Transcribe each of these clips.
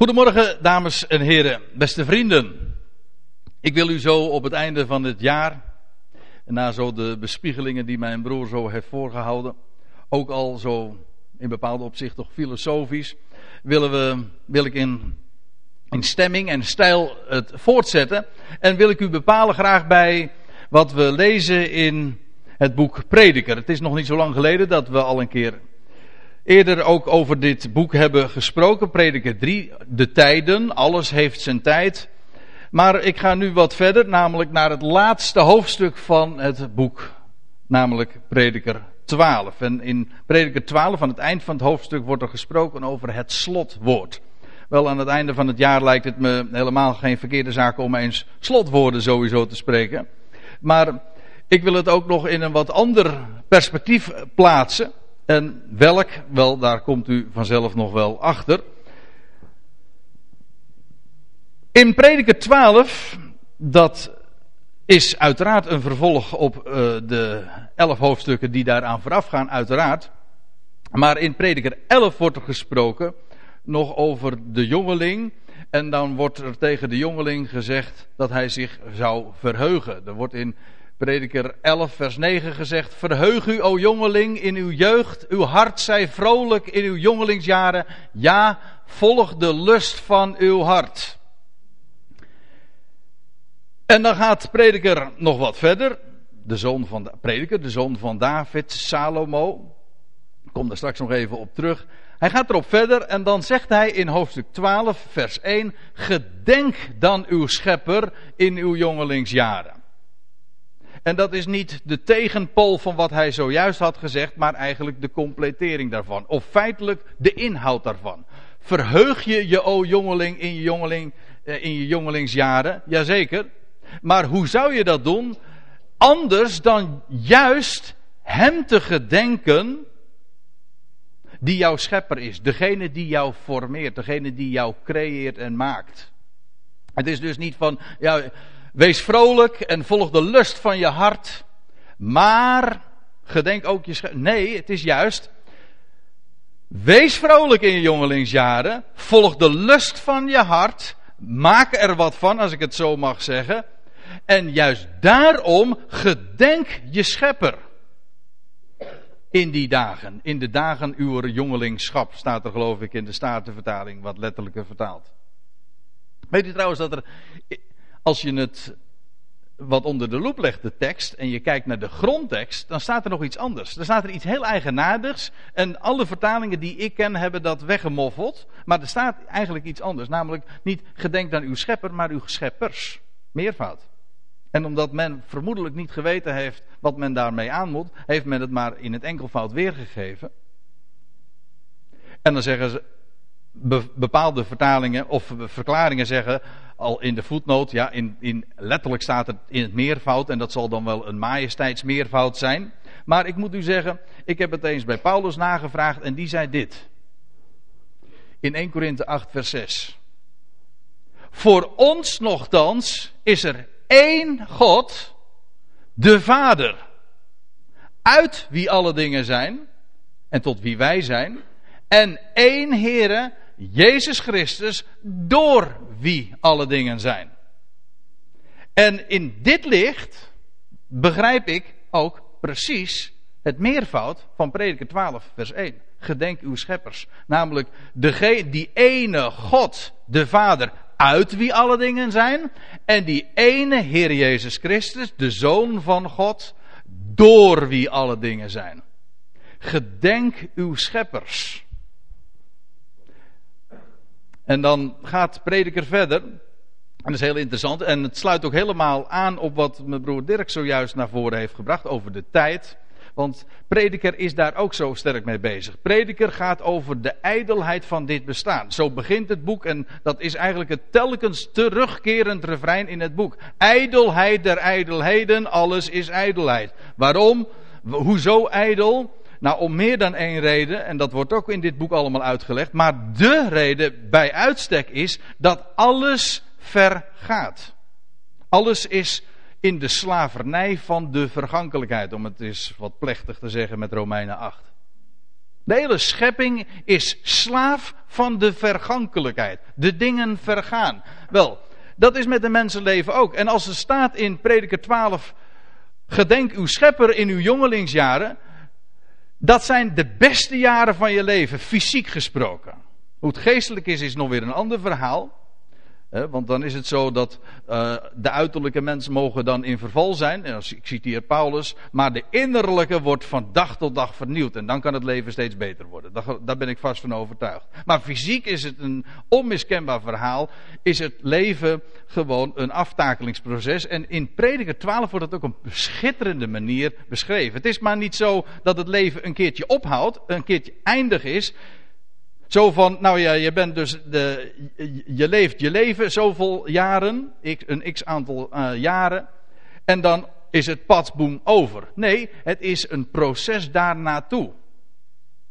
Goedemorgen, dames en heren, beste vrienden. Ik wil u zo op het einde van het jaar, na zo de bespiegelingen die mijn broer zo heeft voorgehouden, ook al zo in bepaalde opzicht toch filosofisch, willen we, wil ik in, in stemming en stijl het voortzetten. En wil ik u bepalen graag bij wat we lezen in het boek Prediker. Het is nog niet zo lang geleden dat we al een keer eerder ook over dit boek hebben gesproken. Prediker 3, de tijden, alles heeft zijn tijd. Maar ik ga nu wat verder, namelijk naar het laatste hoofdstuk van het boek, namelijk Prediker 12. En in Prediker 12, aan het eind van het hoofdstuk, wordt er gesproken over het slotwoord. Wel, aan het einde van het jaar lijkt het me helemaal geen verkeerde zaak om eens slotwoorden sowieso te spreken. Maar ik wil het ook nog in een wat ander perspectief plaatsen. En welk? Wel, daar komt u vanzelf nog wel achter. In Prediker 12, dat is uiteraard een vervolg op uh, de elf hoofdstukken die daaraan vooraf gaan, uiteraard. Maar in Prediker 11 wordt er gesproken nog over de jongeling. En dan wordt er tegen de jongeling gezegd dat hij zich zou verheugen. Er wordt in Prediker 11, vers 9 gezegd: Verheug u, o jongeling, in uw jeugd. Uw hart zij vrolijk in uw jongelingsjaren. Ja, volg de lust van uw hart. En dan gaat Prediker nog wat verder. De zoon van de Prediker, de zoon van David, Salomo. Ik kom daar straks nog even op terug. Hij gaat erop verder en dan zegt hij in hoofdstuk 12, vers 1: Gedenk dan uw schepper in uw jongelingsjaren. En dat is niet de tegenpol van wat hij zojuist had gezegd, maar eigenlijk de completering daarvan. Of feitelijk de inhoud daarvan. Verheug je je, o jongeling, in je, jongeling, eh, in je jongelingsjaren? Jazeker. Maar hoe zou je dat doen? Anders dan juist hem te gedenken die jouw schepper is. Degene die jou formeert. Degene die jou creëert en maakt. Het is dus niet van, ja, Wees vrolijk en volg de lust van je hart. Maar gedenk ook je schep. Nee, het is juist. Wees vrolijk in je jongelingsjaren. Volg de lust van je hart. Maak er wat van, als ik het zo mag zeggen. En juist daarom gedenk je schepper. In die dagen. In de dagen uw jongelingschap staat er geloof ik in de Statenvertaling, wat letterlijker vertaald. Weet u trouwens dat er als je het wat onder de loep legt, de tekst, en je kijkt naar de grondtekst, dan staat er nog iets anders. Er staat er iets heel eigenaardigs. En alle vertalingen die ik ken hebben dat weggemoffeld. Maar er staat eigenlijk iets anders. Namelijk niet gedenk aan uw schepper, maar uw scheppers. Meervoud. En omdat men vermoedelijk niet geweten heeft wat men daarmee aan moet, heeft men het maar in het enkelvoud weergegeven. En dan zeggen ze, bepaalde vertalingen of verklaringen zeggen al in de voetnoot, ja, in, in, letterlijk staat het in het meervoud en dat zal dan wel een majesteitsmeervoud zijn. Maar ik moet u zeggen, ik heb het eens bij Paulus nagevraagd en die zei dit. In 1 Korinthe 8 vers 6. Voor ons nogthans is er één God, de Vader, uit wie alle dingen zijn en tot wie wij zijn, en één Heere, Jezus Christus, door wie alle dingen zijn. En in dit licht begrijp ik ook precies het meervoud van Prediker 12, vers 1. Gedenk uw scheppers. Namelijk die ene God, de Vader, uit wie alle dingen zijn. En die ene Heer Jezus Christus, de Zoon van God, door wie alle dingen zijn. Gedenk uw scheppers. En dan gaat prediker verder. En dat is heel interessant. En het sluit ook helemaal aan op wat mijn broer Dirk zojuist naar voren heeft gebracht over de tijd. Want prediker is daar ook zo sterk mee bezig. Prediker gaat over de ijdelheid van dit bestaan. Zo begint het boek en dat is eigenlijk het telkens terugkerend refrein in het boek. Ijdelheid der ijdelheden, alles is ijdelheid. Waarom? Hoezo ijdel? Nou, om meer dan één reden, en dat wordt ook in dit boek allemaal uitgelegd, maar de reden bij uitstek is dat alles vergaat. Alles is in de slavernij van de vergankelijkheid, om het eens wat plechtig te zeggen met Romeinen 8. De hele schepping is slaaf van de vergankelijkheid. De dingen vergaan. Wel, dat is met de mensenleven ook. En als er staat in Prediker 12, gedenk uw schepper in uw jongelingsjaren, dat zijn de beste jaren van je leven, fysiek gesproken. Hoe het geestelijk is, is nog weer een ander verhaal want dan is het zo dat uh, de uiterlijke mensen mogen dan in verval zijn. Als, ik citeer Paulus. Maar de innerlijke wordt van dag tot dag vernieuwd. En dan kan het leven steeds beter worden. Daar, daar ben ik vast van overtuigd. Maar fysiek is het een onmiskenbaar verhaal. Is het leven gewoon een aftakelingsproces. En in Prediker 12 wordt het ook op een schitterende manier beschreven. Het is maar niet zo dat het leven een keertje ophoudt. Een keertje eindig is. Zo van, nou ja, je bent dus de, je leeft je leven zoveel jaren, een x aantal uh, jaren, en dan is het padsboom over. Nee, het is een proces daarnaartoe.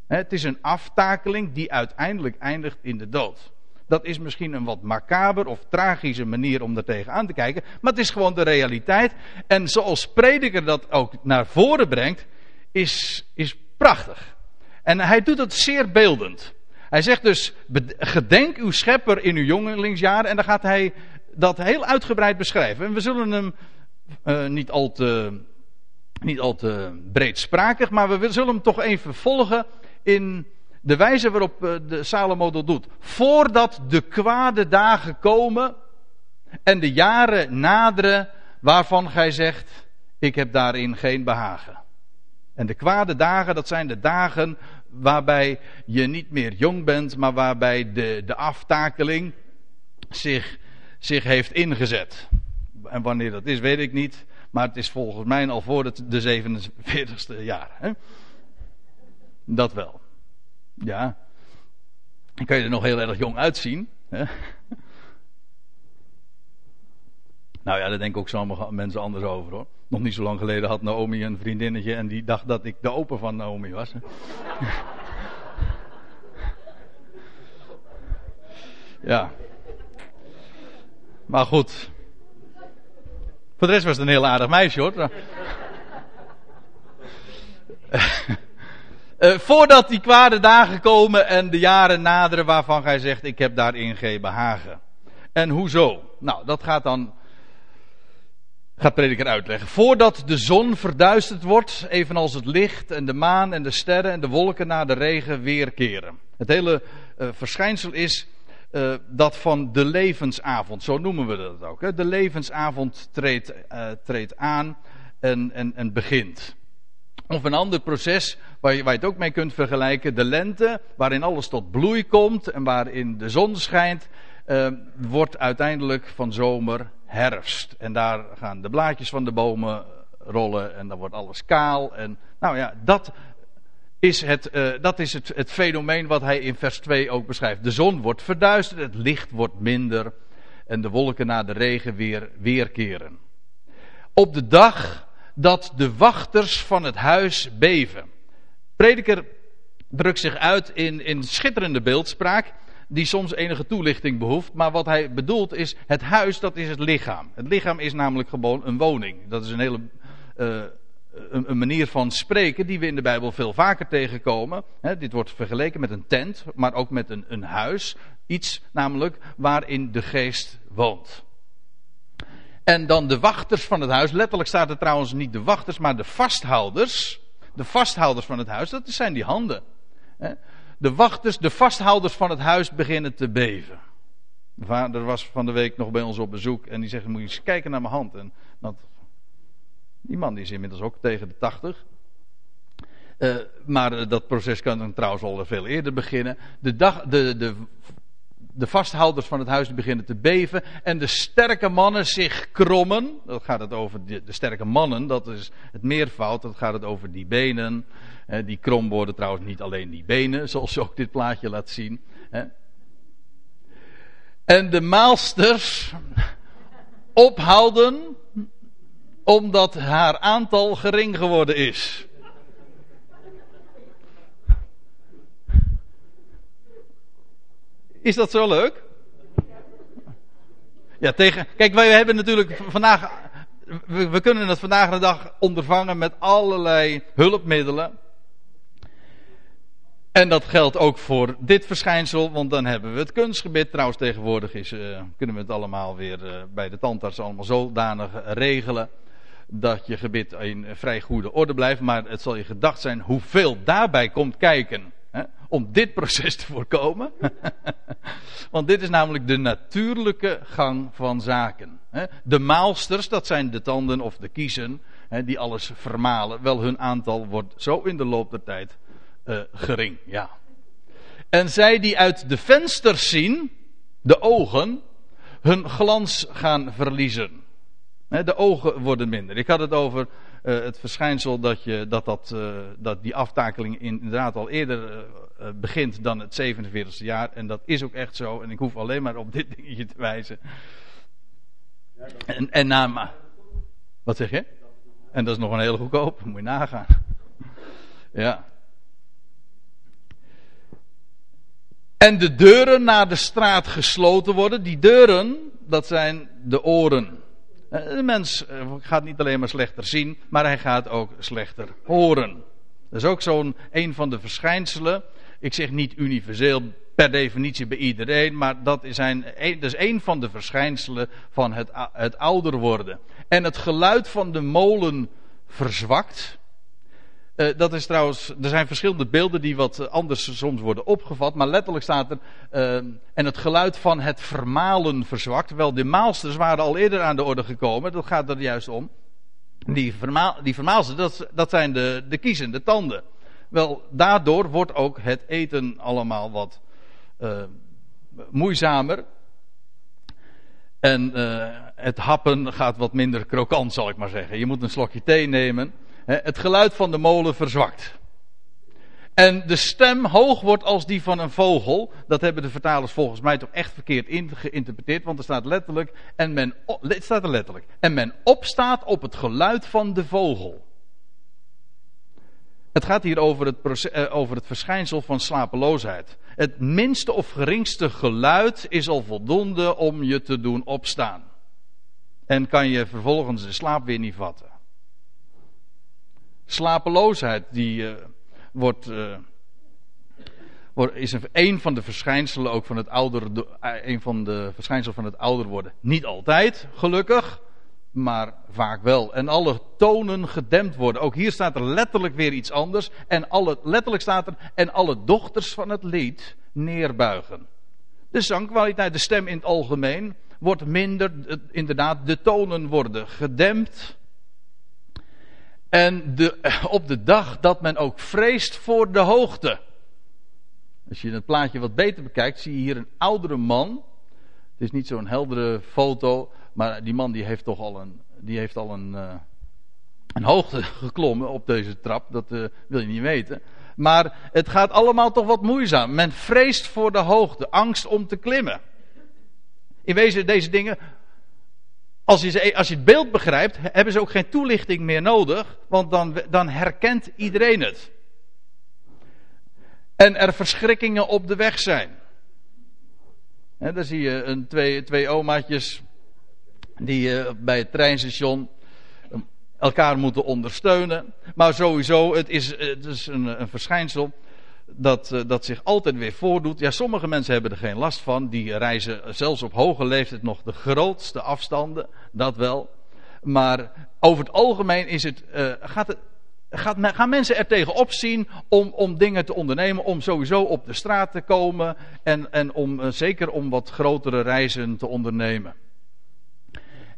Het is een aftakeling die uiteindelijk eindigt in de dood. Dat is misschien een wat macaber of tragische manier om er tegenaan te kijken, maar het is gewoon de realiteit. En zoals prediker dat ook naar voren brengt, is, is prachtig. En hij doet het zeer beeldend. Hij zegt dus, gedenk uw schepper in uw jongelingsjaren. En dan gaat hij dat heel uitgebreid beschrijven. En we zullen hem uh, niet, al te, niet al te breedsprakig, maar we zullen hem toch even volgen in de wijze waarop uh, de Salomo dat doet. Voordat de kwade dagen komen en de jaren naderen waarvan gij zegt, ik heb daarin geen behagen. En de kwade dagen, dat zijn de dagen waarbij je niet meer jong bent, maar waarbij de, de aftakeling zich, zich heeft ingezet. En wanneer dat is, weet ik niet. Maar het is volgens mij al voor het, de 47ste jaar. Hè? Dat wel. Ja. Dan kan je er nog heel erg jong uitzien. Hè? Nou ja, daar denken ook sommige mensen anders over hoor. Nog niet zo lang geleden had Naomi een vriendinnetje en die dacht dat ik de open van Naomi was. ja. Maar goed. Voor de rest was het een heel aardig meisje hoor. Uh, voordat die kwade dagen komen en de jaren naderen waarvan gij zegt: Ik heb daarin geen behagen. En hoezo? Nou, dat gaat dan gaat prediker uitleggen. Voordat de zon verduisterd wordt, evenals het licht en de maan en de sterren en de wolken na de regen weerkeren. Het hele uh, verschijnsel is uh, dat van de levensavond, zo noemen we dat ook. Hè? De levensavond treedt, uh, treedt aan en, en, en begint. Of een ander proces waar je, waar je het ook mee kunt vergelijken. De lente, waarin alles tot bloei komt en waarin de zon schijnt, wordt uiteindelijk van zomer herfst. En daar gaan de blaadjes van de bomen rollen en dan wordt alles kaal. En nou ja, dat is het, uh, dat is het, het fenomeen wat hij in vers 2 ook beschrijft. De zon wordt verduisterd, het licht wordt minder en de wolken na de regen weer weerkeren. Op de dag dat de wachters van het huis beven. Prediker drukt zich uit in, in schitterende beeldspraak die soms enige toelichting behoeft. Maar wat hij bedoelt is, het huis dat is het lichaam. Het lichaam is namelijk gewoon een woning. Dat is een hele uh, een, een, manier van spreken die we in de Bijbel veel vaker tegenkomen. dit wordt vergeleken met een tent, maar ook met een, een huis. Iets namelijk waarin de geest woont. En dan de wachters van het huis. Letterlijk staat er trouwens niet de wachters, maar de vasthouders. De vasthouders van het huis, dat zijn die handen de wachters, de vasthouders van het huis beginnen te beven. De vader was van de week nog bij ons op bezoek en die zegt: Moet je eens kijken naar mijn hand. En dat, die man die is inmiddels ook tegen de tachtig. Uh, maar dat proces kan dan trouwens al veel eerder beginnen. De, dag, de, de, de vasthouders van het huis beginnen te beven. En de sterke mannen zich krommen. Dat gaat het over de, de sterke mannen, dat is het meervoud. Dat gaat het over die benen die krom worden trouwens niet alleen die benen, zoals ook dit plaatje laat zien. En de maalsters ophouden omdat haar aantal gering geworden is. Is dat zo leuk? Ja, tegen. Kijk, wij hebben natuurlijk vandaag. We, we kunnen het vandaag de dag ondervangen met allerlei hulpmiddelen. En dat geldt ook voor dit verschijnsel, want dan hebben we het kunstgebit. Trouwens, tegenwoordig is, uh, kunnen we het allemaal weer uh, bij de tandarts allemaal zodanig regelen. Dat je gebit in vrij goede orde blijft. Maar het zal je gedacht zijn hoeveel daarbij komt kijken. Hè, om dit proces te voorkomen. want dit is namelijk de natuurlijke gang van zaken. Hè. De maalsters, dat zijn de tanden of de kiezen. Hè, die alles vermalen. Wel, hun aantal wordt zo in de loop der tijd uh, gering, ja. En zij die uit de vensters zien, de ogen, hun glans gaan verliezen. De ogen worden minder. Ik had het over uh, het verschijnsel dat, je, dat, dat, uh, dat die aftakeling inderdaad al eerder begint dan het 47e jaar. En dat is ook echt zo. En ik hoef alleen maar op dit dingetje te wijzen. En, en na. Wat zeg je? En dat is nog een hele goedkoop. Moet je nagaan. Ja. En de deuren naar de straat gesloten worden. Die deuren, dat zijn de oren. Eh, de mens eh, gaat niet alleen maar slechter zien, maar hij gaat ook slechter horen. Dat is ook zo'n een van de verschijnselen. Ik zeg niet universeel per definitie bij iedereen, maar dat is, een, dat is van de verschijnselen van het, het ouder worden. En het geluid van de molen verzwakt. Uh, dat is trouwens, er zijn verschillende beelden die wat anders soms worden opgevat, maar letterlijk staat er, uh, en het geluid van het vermalen verzwakt. Wel, de maalsters waren al eerder aan de orde gekomen, dat gaat er juist om. Die, vermaal, die vermaalsters, dat, dat zijn de, de kiezen, de tanden. Wel, daardoor wordt ook het eten allemaal wat uh, moeizamer. En het happen gaat wat minder krokant, zal ik maar zeggen. Je moet een slokje thee nemen het geluid van de molen verzwakt. En de stem hoog wordt als die van een vogel. Dat hebben de vertalers volgens mij toch echt verkeerd geïnterpreteerd. Want er staat letterlijk. En men, het staat er letterlijk. En men opstaat op het geluid van de vogel. Het gaat hier over het, eh, over het verschijnsel van slapeloosheid. Het minste of geringste geluid is al voldoende om je te doen opstaan. En kan je vervolgens de slaap weer niet vatten. Slapeloosheid, die uh, wordt, uh, wordt, is een, een, van de verschijnselen ook van het ouder, eh, een van de verschijnselen van het ouder worden. Niet altijd, gelukkig, maar vaak wel. En alle tonen gedempt worden. Ook hier staat er letterlijk weer iets anders. En alle, letterlijk staat er, en alle dochters van het lied neerbuigen. De zangkwaliteit, de stem in het algemeen, wordt minder, inderdaad, de tonen worden gedempt. En de, op de dag dat men ook vreest voor de hoogte. Als je het plaatje wat beter bekijkt, zie je hier een oudere man. Het is niet zo'n heldere foto, maar die man die heeft toch al een, die heeft al een, uh, een hoogte geklommen op deze trap. Dat uh, wil je niet weten. Maar het gaat allemaal toch wat moeizaam. Men vreest voor de hoogte, angst om te klimmen. In wezen, deze dingen als je, als je het beeld begrijpt, hebben ze ook geen toelichting meer nodig, want dan, dan herkent iedereen het. En er verschrikkingen op de weg zijn. Dan zie je een, twee, twee omaatjes die uh, bij het treinstation ehm, elkaar moeten ondersteunen. Maar sowieso, het is, het is een, een verschijnsel dat, uh, dat zich altijd weer voordoet. Ja, sommige mensen hebben er geen last van. Die reizen zelfs op hoge leeftijd nog de grootste afstanden. Dat wel. Maar over het algemeen is het, uh, gaat het, gaat, gaan mensen er tegen opzien om, om dingen te ondernemen. Om sowieso op de straat te komen. En, en om, uh, zeker om wat grotere reizen te ondernemen.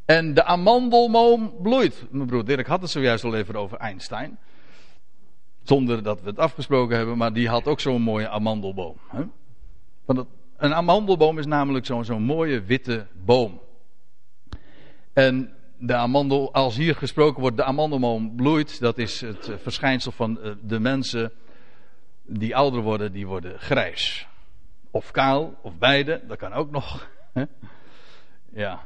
En de amandelboom bloeit. Mijn broer Dirk had het zojuist al even over Einstein. Zonder dat we het afgesproken hebben, maar die had ook zo'n mooie amandelboom. Hè? Want een amandelboom is namelijk zo'n zo'n mooie witte boom. En de amandel, als hier gesproken wordt, de amandelboom bloeit, dat is het eh, verschijnsel van eh, de mensen die ouder worden, die worden grijs. Of kaal, of beide, dat kan ook nog. Ja.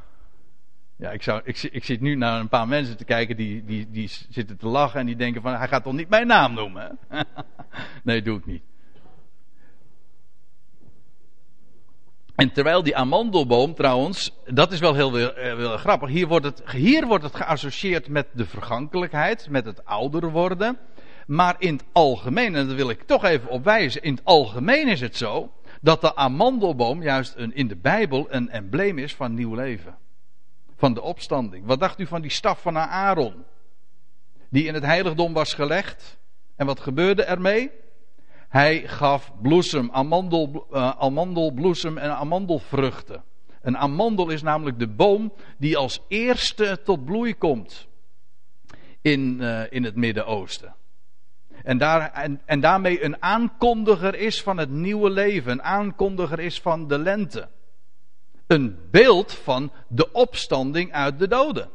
Ja, ik, zou, ik, ik zit nu naar een paar mensen te kijken die, die, die zitten te lachen en die denken van hij gaat toch niet mijn naam noemen? nee, doe ik niet. En terwijl die amandelboom trouwens, dat is wel heel, heel, grappig. Hier wordt, het, hier wordt het geassocieerd met de vergankelijkheid, met het ouder worden. Maar in het algemeen, en daar wil ik toch even op wijzen, in het algemeen is het zo dat de amandelboom juist een, in de Bijbel een embleem is van nieuw leven. Van de opstanding. Wat dacht u van die staf van Aaron? Die in het heiligdom was gelegd. En wat gebeurde ermee? Hij gaf bloesem, amandel, uh, amandelbloesem en amandelvruchten. Een amandel is namelijk de boom die als eerste tot bloei komt in, uh, in het Midden-Oosten. En, daar, en daarmee een aankondiger is van het nieuwe leven, een aankondiger is van de lente. Een beeld van de opstanding uit de doden.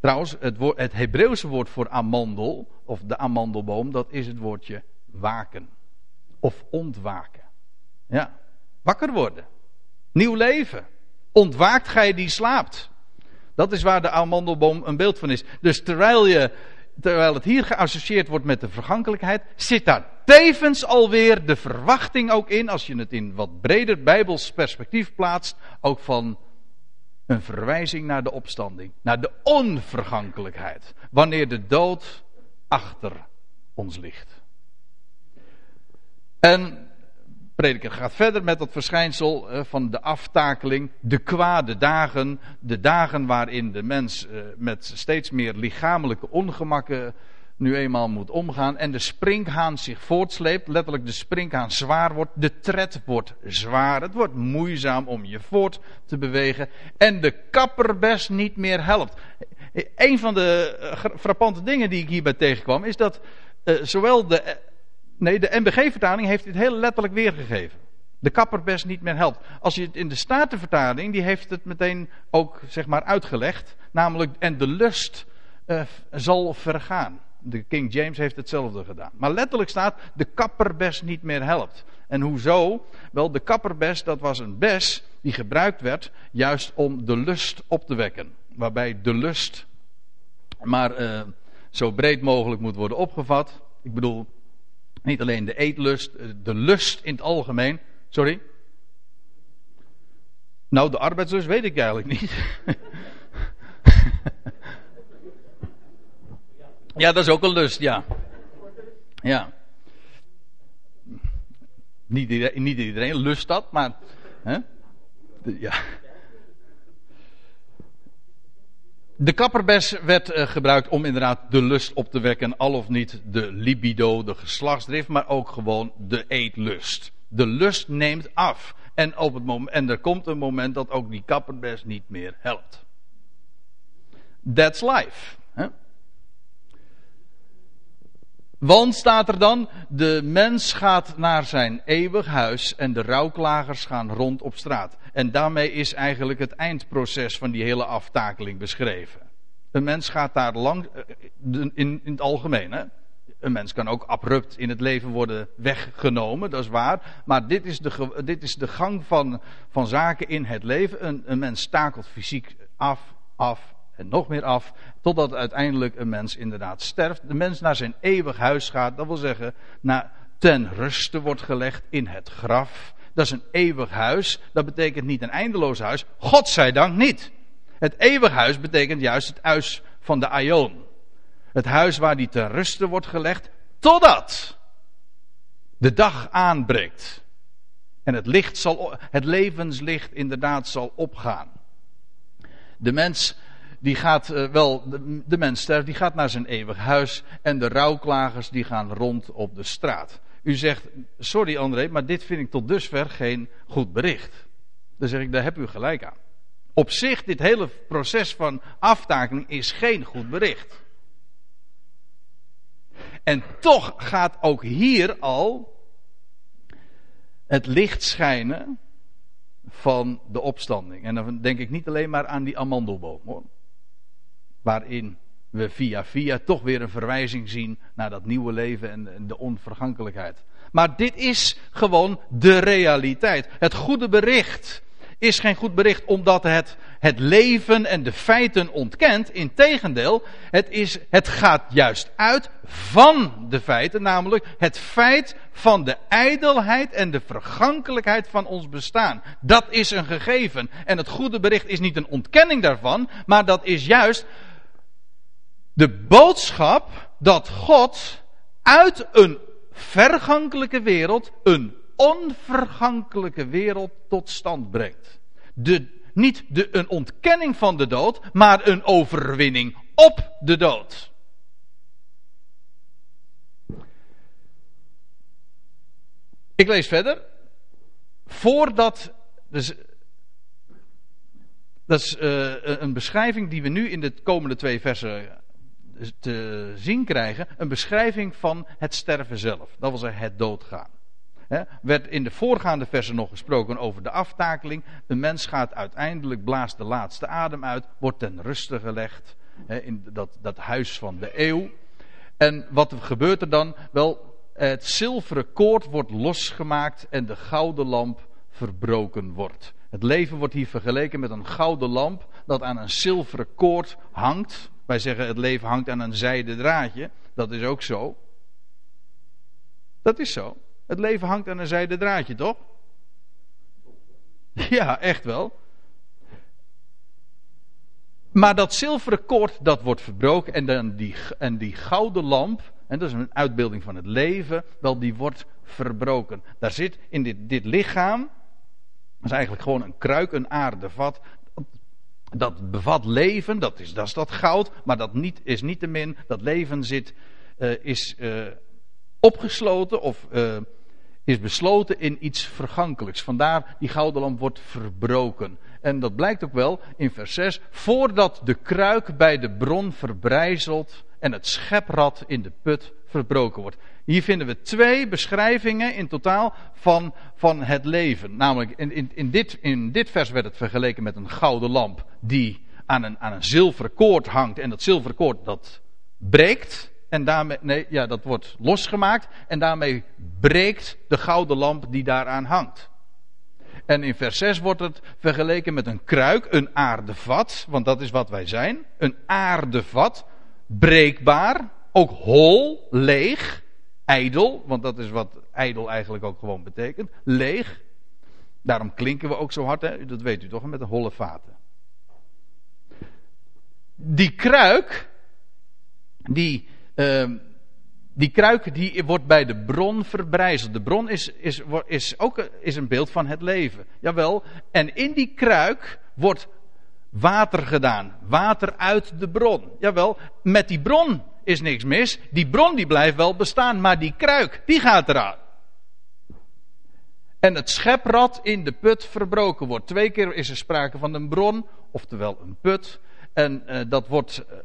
Trouwens, het, woord, het Hebreeuwse woord voor amandel, of de amandelboom, dat is het woordje waken. Of ontwaken. Ja, wakker worden. Nieuw leven. Ontwaakt gij die slaapt. Dat is waar de amandelboom een beeld van is. Dus terwijl, je, terwijl het hier geassocieerd wordt met de vergankelijkheid, zit daar tevens alweer de verwachting ook in, als je het in wat breder bijbels perspectief plaatst, ook van een verwijzing naar de opstanding, naar de onvergankelijkheid, wanneer de dood achter ons ligt. En prediker gaat verder met dat verschijnsel eh, van de aftakeling, de kwade dagen, de dagen waarin de mens eh, met steeds meer lichamelijke ongemakken nu eenmaal moet omgaan en de sprinkhaan zich voortsleept, letterlijk de sprinkhaan zwaar wordt, de tred wordt zwaar, het wordt moeizaam om je voort te bewegen en de kapperbes niet meer helpt. Een van de eh, frappante dingen die ik hierbij tegenkwam is dat uh, zowel de, nee, de MBG-vertaling heeft dit heel letterlijk weergegeven. De kapperbes niet meer helpt. Als je het in de Statenvertaling, die heeft het meteen ook zeg maar uitgelegd, namelijk en de lust zal vergaan. De King James heeft hetzelfde gedaan. Maar letterlijk staat de kapperbes niet meer helpt. En hoezo? Wel, de kapperbes, dat was een bes die gebruikt werd juist om de lust op te wekken. Waarbij de lust maar uh, zo breed mogelijk moet worden opgevat. Ik bedoel, niet alleen de eetlust, eh, de lust in het algemeen. Sorry? Nou, de arbeidslust weet ik eigenlijk niet. Ja, dat is ook een lust, ja. Ja. Niet iedereen, lust dat, maar. Hè? Ja. De kapperbes werd uh, gebruikt om inderdaad de lust op te wekken, al of niet de libido, de geslachtsdrift, maar ook gewoon de eetlust. De lust neemt af. En, op het moment, en er komt een moment dat ook die kapperbes niet meer helpt. That's life. Hè? Want staat er dan, de mens gaat naar zijn eeuwig huis en de rouwklagers gaan rond op straat. En daarmee is eigenlijk het eindproces van die hele aftakeling beschreven. Een mens gaat daar lang, eh, in, in het algemeen, hè? Een mens kan ook abrupt in het leven worden weggenomen, dat is waar. Maar dit is de, dit is de gang van, van zaken in het leven. Een, een mens takelt fysiek af, af, en nog meer af, totdat uiteindelijk een mens inderdaad sterft. De mens naar zijn eeuwig huis gaat, dat wil zeggen, naar ten ruste wordt gelegd in het graf. Dat is een eeuwig huis, dat betekent niet een eindeloos huis, God zij dank niet. Het eeuwig huis betekent juist het huis van de Aion. Het huis waar die ten ruste wordt gelegd, totdat de dag aanbreekt. En het, licht zal, het levenslicht inderdaad zal opgaan. De mens die gaat uh, wel, de, de mens sterft, die gaat naar zijn eeuwig huis. En de rouwklagers die gaan rond op de straat. U zegt, sorry André, maar dit vind ik tot dusver geen goed bericht. Dan zeg ik, daar heb u gelijk aan. Op zich, dit hele proces van aftakeling is geen goed bericht. En toch gaat ook hier al het licht schijnen van de opstanding. En dan denk ik niet alleen maar aan die amandelboom hoor waarin we via via toch weer een verwijzing zien naar dat nieuwe leven en de onvergankelijkheid. Maar dit is gewoon de realiteit. Het goede bericht is geen goed bericht omdat het het leven en de feiten ontkent. Integendeel, het, is, het gaat juist uit van de feiten, namelijk het feit van de ijdelheid en de vergankelijkheid van ons bestaan. Dat is een gegeven. En het goede bericht is niet een ontkenning daarvan, maar dat is juist De boodschap dat God uit een vergankelijke wereld een onvergankelijke wereld tot stand brengt. De, niet de, een ontkenning van de dood, maar een overwinning op de dood. Ik lees verder. Voordat. Dus, dat is uh, een beschrijving die we nu in de komende twee versen te zien krijgen. Een beschrijving van het sterven zelf. Dat zeggen het doodgaan. He, werd in de voorgaande versen nog gesproken over de aftakeling. Een mens gaat uiteindelijk, blaast de laatste adem uit, wordt ten ruste gelegd. in dat, dat huis van de eeuw. En wat gebeurt er dan? Wel, het zilveren koord wordt losgemaakt en de gouden lamp verbroken wordt. Het leven wordt hier vergeleken met een gouden lamp dat aan een zilveren koord hangt. Wij zeggen het leven hangt aan een zijden draadje. Dat is ook zo. Dat is zo. Het leven hangt aan een zijden draadje, toch? Ja, echt wel. Maar dat zilveren koord, dat wordt verbroken en, dan die, en die gouden lamp, en dat is een uitbeelding van het leven, wel die wordt verbroken. Daar zit in dit, dit lichaam, dat is eigenlijk gewoon een kruik, een aardevat, dat bevat leven, dat is dat, is dat goud, maar dat niet, is niet te min, dat leven zit, uh, is uh, opgesloten of uh, is besloten in iets vergankelijks. Vandaar die gouden lamp wordt verbroken. En dat blijkt ook wel in vers 6. Voordat de kruik bij de bron verbrijzelt en het scheprad in de put verbroken wordt. Hier vinden we twee beschrijvingen in totaal van, van het leven. Namelijk, in, in, in, dit, in dit vers werd het vergeleken met een gouden lamp die aan een, aan een zilveren koord hangt. En dat zilveren koord dat breekt. En daarmee, nee, ja, dat wordt losgemaakt. En daarmee breekt de gouden lamp die daaraan hangt. En in vers 6 wordt het vergeleken met een kruik, een aardevat. Want dat is wat wij zijn. Een aardevat. Breekbaar. Ook hol, leeg. Ijdel. Want dat is wat ijdel eigenlijk ook gewoon betekent. Leeg. Daarom klinken we ook zo hard. Hè? Dat weet u toch, met de holle vaten. Die kruik. Die. Uh, die kruik die wordt bij de bron verbrijzeld. De bron is, is, is ook is een beeld van het leven. Jawel. En in die kruik wordt water gedaan. Water uit de bron. Jawel. Met die bron is niks mis. Die bron die blijft wel bestaan. Maar die kruik, die gaat eraan. En het scheprad in de put verbroken wordt. Twee keer is er sprake van een bron, oftewel een put. En uh, dat wordt uh,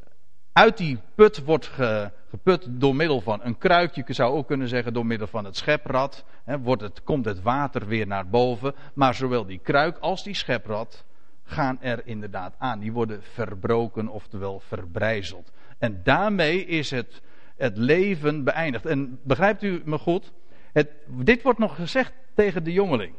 uit die put wordt ge, geput door middel van een kruik. Je zou ook kunnen zeggen door middel van het scheprad. He, wordt het, komt het water weer naar boven. Maar zowel die kruik als die scheprad gaan er inderdaad aan. Die worden verbroken, oftewel verbrijzeld. En daarmee is het, het leven beëindigd. En begrijpt u me goed? Het, dit wordt nog gezegd tegen de jongeling.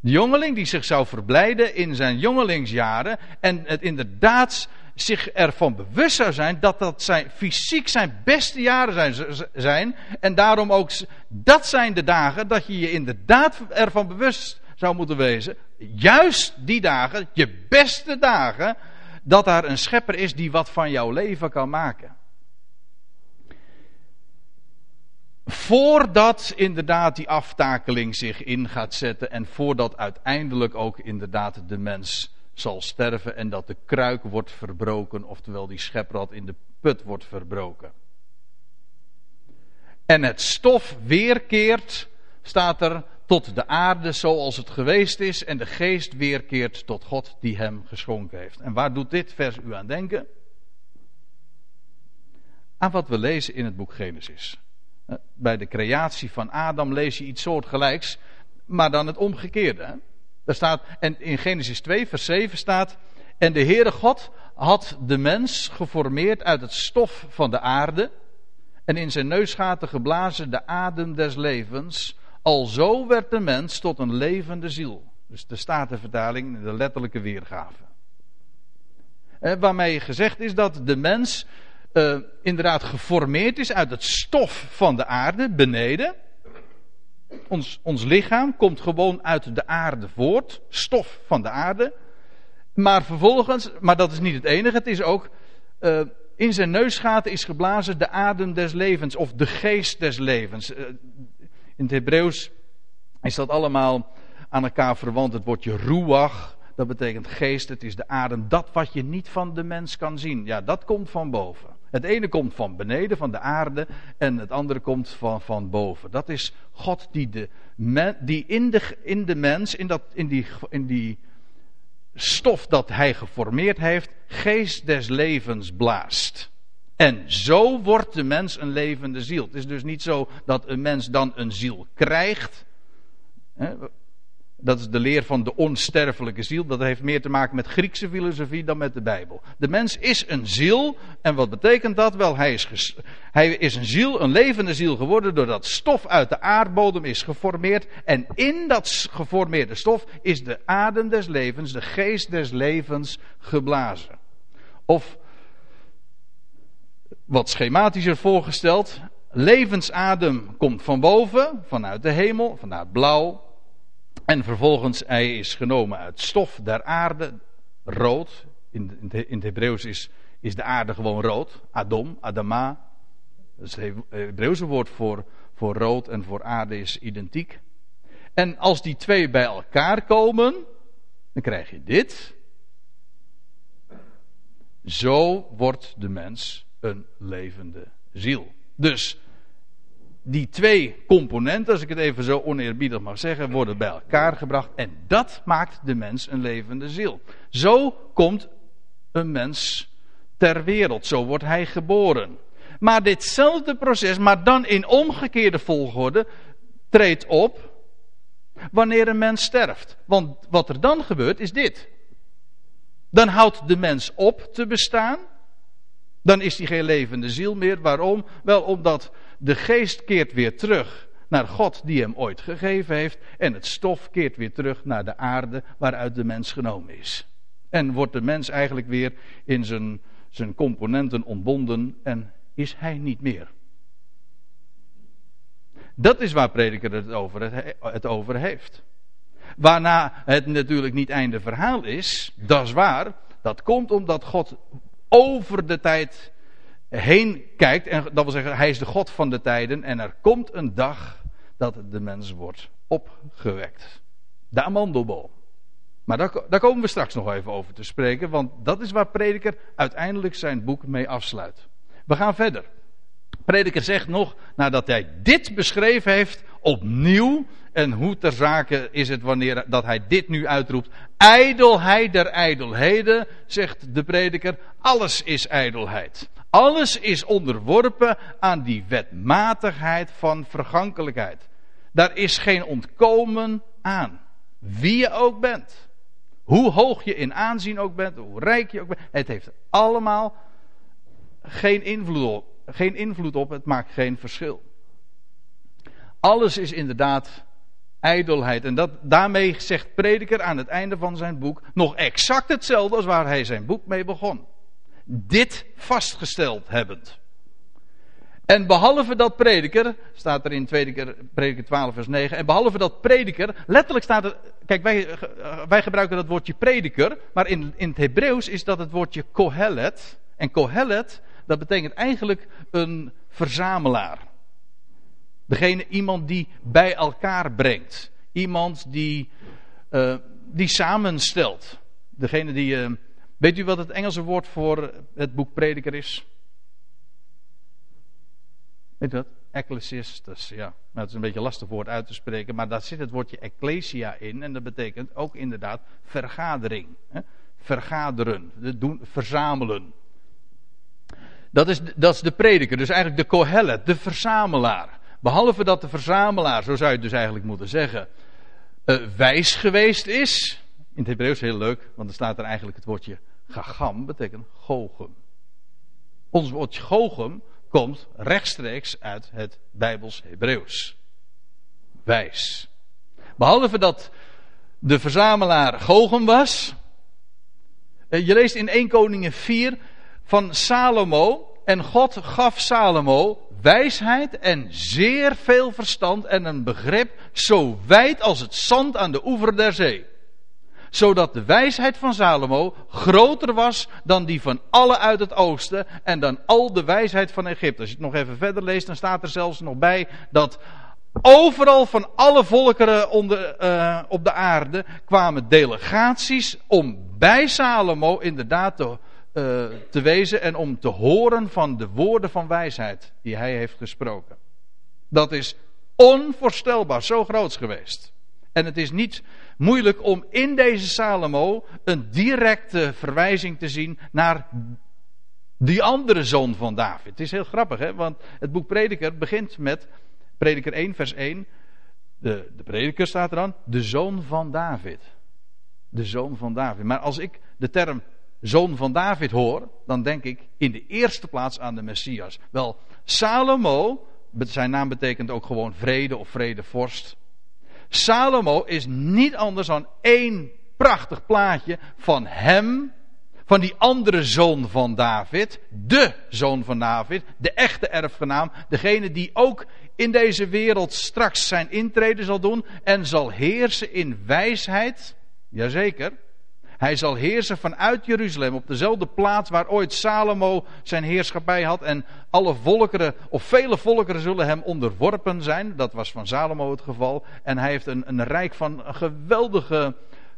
De jongeling die zich zou verblijden in zijn jongelingsjaren en het inderdaad zich ervan bewust zou zijn dat dat zijn, fysiek zijn beste jaren zijn, zijn. En daarom ook, dat zijn de dagen dat je je inderdaad ervan bewust zou moeten wezen. Juist die dagen, je beste dagen, dat daar een schepper is die wat van jouw leven kan maken. Voordat inderdaad die aftakeling zich in gaat zetten en voordat uiteindelijk ook inderdaad de mens zal sterven en dat de kruik wordt verbroken, oftewel die scheprad in de put wordt verbroken. En het stof weerkeert, staat er, tot de aarde zoals het geweest is en de geest weerkeert tot God die hem geschonken heeft. En waar doet dit vers u aan denken? Aan wat we lezen in het boek Genesis. Eh, bij de creatie van Adam lees je iets soortgelijks, maar dan het omgekeerde. Staat, en in Genesis 2, vers 7 staat. En de Heere God had de mens geformeerd uit het stof van de aarde. En in zijn neusgaten geblazen de adem des levens. Alzo werd de mens tot een levende ziel. Dus de Statenvertaling, de letterlijke weergave. Eh, waarmee gezegd is dat de mens uh, inderdaad geformeerd is uit het stof van de aarde beneden. Ons, ons lichaam komt gewoon uit de aarde voort, stof van de aarde. Maar vervolgens, maar dat is niet het enige, het is ook uh, in zijn neusgaten is geblazen de adem des levens of de geest des levens. Eh, in het Hebreeuws is dat allemaal aan elkaar verwant. Het woordje ruach, dat betekent geest, het is de adem. Dat wat je niet van de mens kan zien, ja, dat komt van boven. Het ene komt van beneden, van de aarde, en het andere komt van, van boven. Dat is God die, de, die in, de, in de mens, in, dat, in, die, in die stof dat hij geformeerd heeft, geest des levens blaast. En zo wordt de mens een levende ziel. Het is dus niet zo dat een mens dan een ziel krijgt. Dat is de leer van de onsterfelijke ziel. Dat heeft meer te maken met Griekse filosofie dan met de Bijbel. De mens is een ziel. En wat betekent dat? Wel, hij is, hij is een ziel, een levende ziel geworden. doordat stof uit de aardbodem is geformeerd. En in dat geformeerde stof is de adem des levens, de geest des levens geblazen. Of wat schematischer voorgesteld. Levensadem komt van boven, vanuit de hemel, vanuit blauw, en vervolgens, hij is genomen uit stof der aarde, rood. In, in het Hebreeuws is, is de aarde gewoon rood. Adom, Adama. Is het Hebreeuwse woord voor, voor rood en voor aarde is identiek. En als die twee bij elkaar komen, dan krijg je dit. Zo wordt de mens een levende ziel. Dus die twee componenten, als ik het even zo oneerbiedig mag zeggen, worden bij elkaar gebracht. En dat maakt de mens een levende ziel. Zo komt een mens ter wereld. Zo wordt hij geboren. Maar ditzelfde proces, maar dan in omgekeerde volgorde, treedt op wanneer een mens sterft. Want wat er dan gebeurt is dit. Dan houdt de mens op te bestaan. Dan is hij geen levende ziel meer. Waarom? Wel omdat de geest keert weer terug naar God die hem ooit gegeven heeft. En het stof keert weer terug naar de aarde waaruit de mens genomen is. En wordt de mens eigenlijk weer in zijn, zijn componenten ontbonden en is hij niet meer. Dat is waar prediker het over, het over heeft. Waarna het natuurlijk niet einde verhaal is, dat is waar. Dat komt omdat God over de tijd heen kijkt. En dat wil zeggen, hij is de God van de tijden. En er komt een dag dat de mens wordt opgewekt. De amandelboom. Maar daar, daar, komen we straks nog even over te spreken. Want dat is waar Prediker uiteindelijk zijn boek mee afsluit. We gaan verder. Prediker zegt nog, nadat hij dit beschreven heeft, opnieuw. En hoe ter zake is het wanneer dat hij dit nu uitroept. Ijdelheid der ijdelheden, zegt de prediker. Alles is ijdelheid. Alles is onderworpen aan die wetmatigheid van vergankelijkheid. Daar is geen ontkomen aan. Wie je ook bent. Hoe hoog je in aanzien ook bent, hoe rijk je ook bent. Het heeft allemaal geen invloed. Geen invloed op, het maakt geen verschil. Alles is inderdaad ijdelheid. En dat, daarmee zegt Prediker aan het einde van zijn boek nog exact hetzelfde als waar hij zijn boek mee begon dit vastgesteld hebbend. En behalve dat prediker, staat er in 2 prediker 12 vers 9, en behalve dat prediker, letterlijk staat er, kijk wij, wij gebruiken dat woordje prediker, maar in, in het Hebreeuws is dat het woordje kohelet. En kohelet, dat betekent eigenlijk een verzamelaar. Degene, iemand die bij elkaar brengt. Iemand die, uh, die samenstelt. Degene die, uh, Weet u wat het Engelse woord voor het boek Prediker is? Weet u dat? Ecclesiastes, ja. Nou, het is een beetje lastig woord uit te spreken, maar daar zit het woordje ecclesia in. En dat betekent ook inderdaad vergadering. Hè? Vergaderen, doen, verzamelen. Dat is, dat is de prediker, dus eigenlijk de kohelet, de verzamelaar. Behalve dat de verzamelaar, zo zou je het dus eigenlijk moeten zeggen, uh, wijs geweest is. In het Hebreeuws heel leuk, want er staat er eigenlijk het woordje Gagam betekent Gogem. Ons woord Gogem komt rechtstreeks uit het Bijbels Hebreeuws. Wijs. Behalve dat de verzamelaar Gogem was. Eh, je leest in 1 Koningen 4 van Salomo. En God gaf Salomo wijsheid en zeer veel verstand en een begrip zo wijd als het zand aan de oever der zee. zodat de wijsheid van Salomo groter was dan die van alle uit het oosten en dan al de wijsheid van Egypte. Als je het nog even verder leest, dan staat er zelfs nog bij dat overal van alle volkeren onder, uh, op de aarde kwamen delegaties om bij Salomo inderdaad te, uh, te wezen en om te horen van de woorden van wijsheid die hij heeft gesproken. Dat is onvoorstelbaar zo groots geweest. En het is niet moeilijk om in deze Salomo een directe verwijzing te zien naar die andere zoon van David. Het is heel grappig, hè? want het boek Prediker begint met Prediker 1, vers 1. De, de prediker staat er dan, de zoon van David. De zoon van David. Maar als ik de term zoon van David hoor, dan denk ik in de eerste plaats aan de Messias. Wel, Salomo, zijn naam betekent ook gewoon vrede of vredevorst. Salomo is niet anders dan één prachtig plaatje van hem, van die andere zoon van David, de zoon van David, de echte erfgenaam, degene die ook in deze wereld straks zijn intrede zal doen en zal heersen in wijsheid. Jazeker. Hij zal heersen vanuit Jeruzalem op dezelfde plaats waar ooit Salomo zijn heerschappij had. En alle volkeren, of vele volkeren zullen hem onderworpen zijn. Dat was van Salomo het geval. En hij heeft een, een rijk van geweldige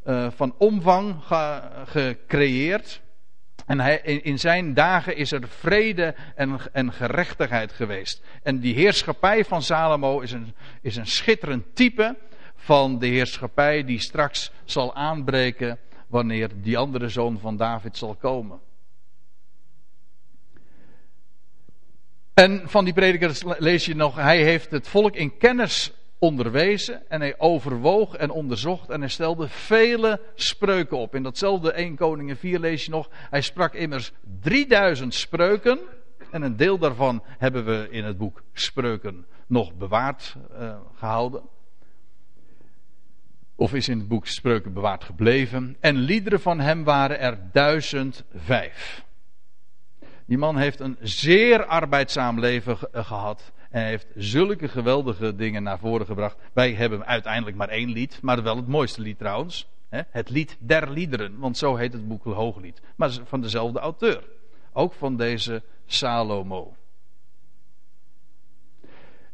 uh, van omvang ge, gecreëerd. En hij, in zijn dagen is er vrede en, en gerechtigheid geweest. En die heerschappij van Salomo is een, is een schitterend type van de heerschappij die straks zal aanbreken wanneer die andere zoon van David zal komen. En van die predikers lees je nog, hij heeft het volk in kennis onderwezen en hij overwoog en onderzocht en hij stelde vele spreuken op. In datzelfde 1 Koningen 4 lees je nog, hij sprak immers 3000 spreuken en een deel daarvan hebben we in het boek Spreuken nog bewaard uh, gehouden. Of is in het boek Spreuken bewaard gebleven. En liederen van hem waren er duizend vijf. Die man heeft een zeer arbeidzaam leven gehad. En heeft zulke geweldige dingen naar voren gebracht. Wij hebben uiteindelijk maar één lied, maar wel het mooiste lied trouwens. Het lied der liederen, want zo heet het boek Hooglied. Maar van dezelfde auteur. Ook van deze Salomo.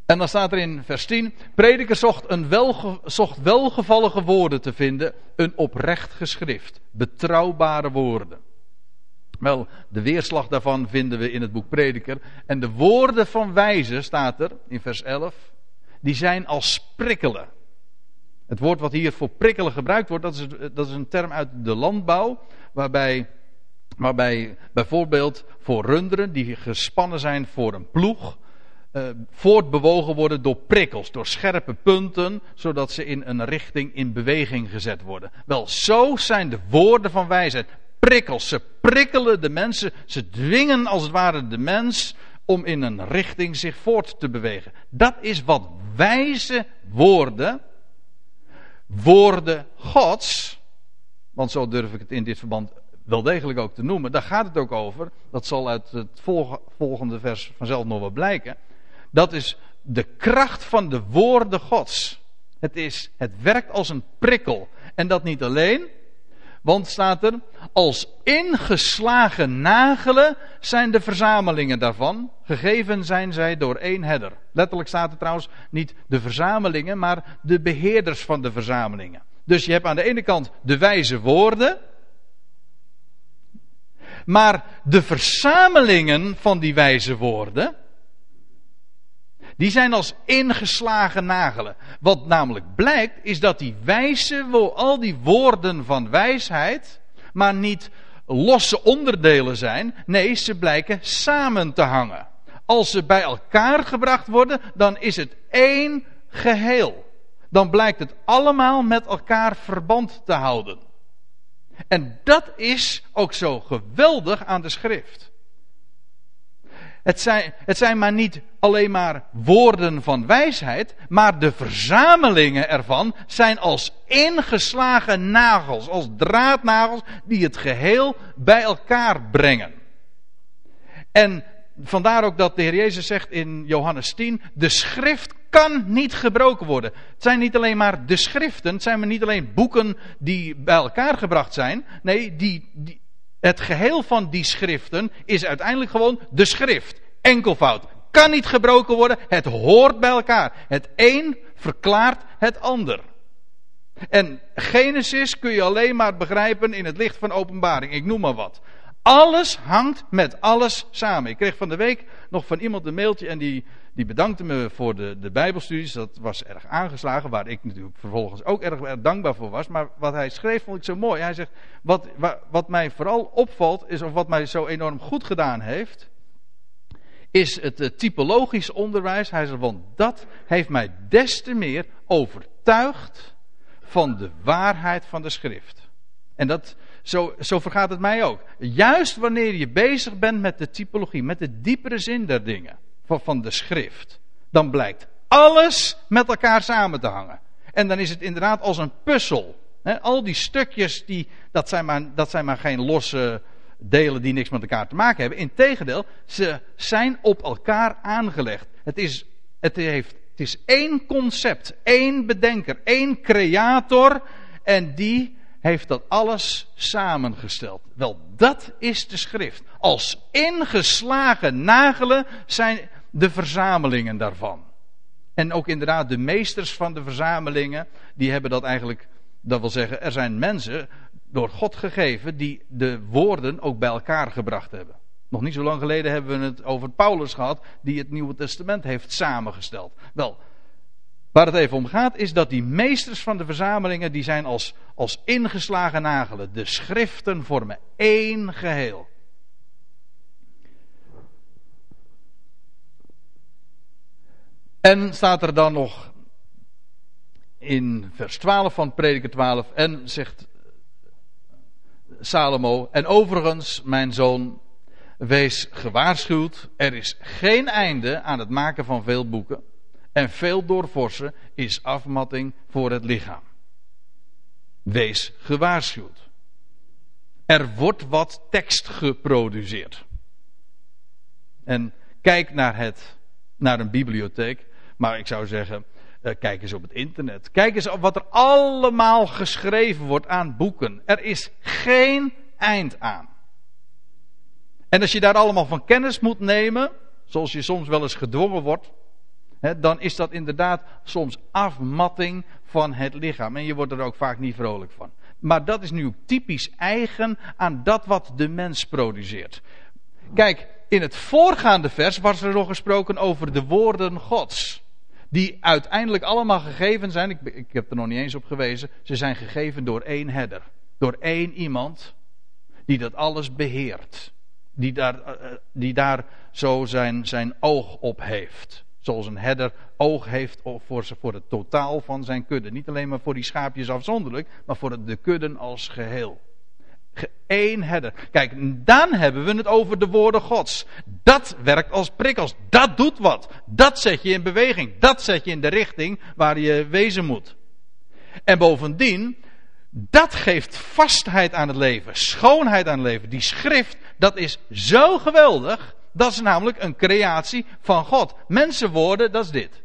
En dan staat er in vers 10: Prediker zocht, een zocht welgevallige woorden te vinden, een oprecht geschrift, betrouwbare woorden. Wel, de weerslag daarvan vinden we in het boek Prediker. En de woorden van wijze staat er in vers 11, die zijn als prikkelen. Het woord wat hier voor prikkelen gebruikt wordt, dat is, dat is een term uit de landbouw, waarbij, waarbij bijvoorbeeld voor runderen die gespannen zijn voor een ploeg, uh, voortbewogen worden door prikkels, door scherpe punten, zodat ze in een richting in beweging gezet worden. Wel, zo zijn de woorden van wijsheid. Prikkels, ze prikkelen de mensen, ze dwingen als het ware de mens om in een richting zich voort te bewegen. Dat is wat wijze woorden, woorden Gods, want zo durf ik het in dit verband wel degelijk ook te noemen, daar gaat het ook over. Dat zal uit het volgende vers vanzelf nog wel blijken. Dat is de kracht van de woorden Gods. Het, is, het werkt als een prikkel. En dat niet alleen, want staat er, als ingeslagen nagelen zijn de verzamelingen daarvan. Gegeven zijn zij door één herder. Letterlijk staat er trouwens niet de verzamelingen, maar de beheerders van de verzamelingen. Dus je hebt aan de ene kant de wijze woorden. Maar de verzamelingen van die wijze woorden, die zijn als ingeslagen nagelen. Wat namelijk blijkt, is dat die wijze, al die woorden van wijsheid, maar niet losse onderdelen zijn. Nee, ze blijken samen te hangen. Als ze bij elkaar gebracht worden, dan is het één geheel. Dan blijkt het allemaal met elkaar verband te houden. En dat is ook zo geweldig aan de schrift. Het zijn, het zijn maar niet alleen maar woorden van wijsheid, maar de verzamelingen ervan zijn als ingeslagen nagels, als draadnagels die het geheel bij elkaar brengen. En vandaar ook dat de Heer Jezus zegt in Johannes 10, de schrift kan niet gebroken worden. Het zijn niet alleen maar de schriften, het zijn maar niet alleen boeken die bij elkaar gebracht zijn. Nee, die, die, het geheel van die schriften is uiteindelijk gewoon de schrift. Enkelvoud. Kan niet gebroken worden, het hoort bij elkaar. Het een verklaart het ander. En Genesis kun je alleen maar begrijpen in het licht van openbaring. Ik noem maar wat. Alles hangt met alles samen. Ik kreeg van de week nog van iemand een mailtje en die, die bedankte me voor de, de Bijbelstudies. Dat was erg aangeslagen, waar ik natuurlijk vervolgens ook erg, dankbaar voor was. Maar wat hij schreef vond ik zo mooi. Hij zegt: wat, wat, mij vooral opvalt, is, of wat mij zo enorm goed gedaan heeft, is het uh, typologisch onderwijs. Hij zegt: Want dat heeft mij des te meer overtuigd van de waarheid van de schrift. En dat, zo, zo vergaat het mij ook. Juist wanneer je bezig bent met de typologie, met de diepere zin der dingen van, de schrift, dan blijkt alles met elkaar samen te hangen. En dan is het inderdaad als een puzzel. al die stukjes, die, dat, zijn maar, dat zijn maar geen losse delen die niks met elkaar te maken hebben. Integendeel, ze zijn op elkaar aangelegd. Het is, het heeft, het is één concept, één bedenker, één creator. En die heeft dat alles samengesteld. Wel, dat is de schrift. Als ingeslagen nagelen zijn de verzamelingen daarvan. En ook inderdaad de meesters van de verzamelingen, die hebben dat eigenlijk, dat wil zeggen, er zijn mensen door God gegeven die de woorden ook bij elkaar gebracht hebben. Nog niet zo lang geleden hebben we het over Paulus gehad, die het Nieuwe Testament heeft samengesteld. Wel, Waar het even om gaat is dat die meesters van de verzamelingen, die zijn als, als ingeslagen nagelen. De schriften vormen één geheel. En staat er dan nog in vers 12 van prediker 12 en zegt Salomo, en overigens mijn zoon, wees gewaarschuwd, er is geen einde aan het maken van veel boeken en veel doorvorsen is afmatting voor het lichaam. Wees gewaarschuwd. Er wordt wat tekst geproduceerd. En kijk naar, het, naar een bibliotheek. Maar ik zou zeggen, uh, kijk eens op het internet. Kijk eens op wat er allemaal geschreven wordt aan boeken. Er is geen eind aan. En als je daar allemaal van kennis moet nemen, zoals je soms wel eens gedwongen wordt, dan is dat inderdaad soms afmatting van het lichaam. En je wordt er ook vaak niet vrolijk van. Maar dat is nu typisch eigen aan dat wat de mens produceert. Kijk, in het voorgaande vers was er nog gesproken over de woorden Gods. Die uiteindelijk allemaal gegeven zijn. Ik, ik heb er nog niet eens op gewezen. Ze zijn gegeven door één herder. Door één iemand die dat alles beheert. Die daar, eh, eh, die daar zo zijn, zijn oog op heeft. Zoals een herder oog heeft voor, voor het totaal van zijn kudde. Niet alleen maar voor die schaapjes afzonderlijk, maar voor de kudden als geheel. Eén. Kijk, dan hebben we het over de woorden Gods. Dat werkt als prikkels. Dat doet wat. Dat zet je in beweging. Dat zet je in de richting waar je wezen moet. En bovendien, dat geeft vastheid aan het leven, schoonheid aan het leven. Die schrift, dat is zo geweldig. Dat is namelijk een creatie van God. Mensenwoorden, dat is dit.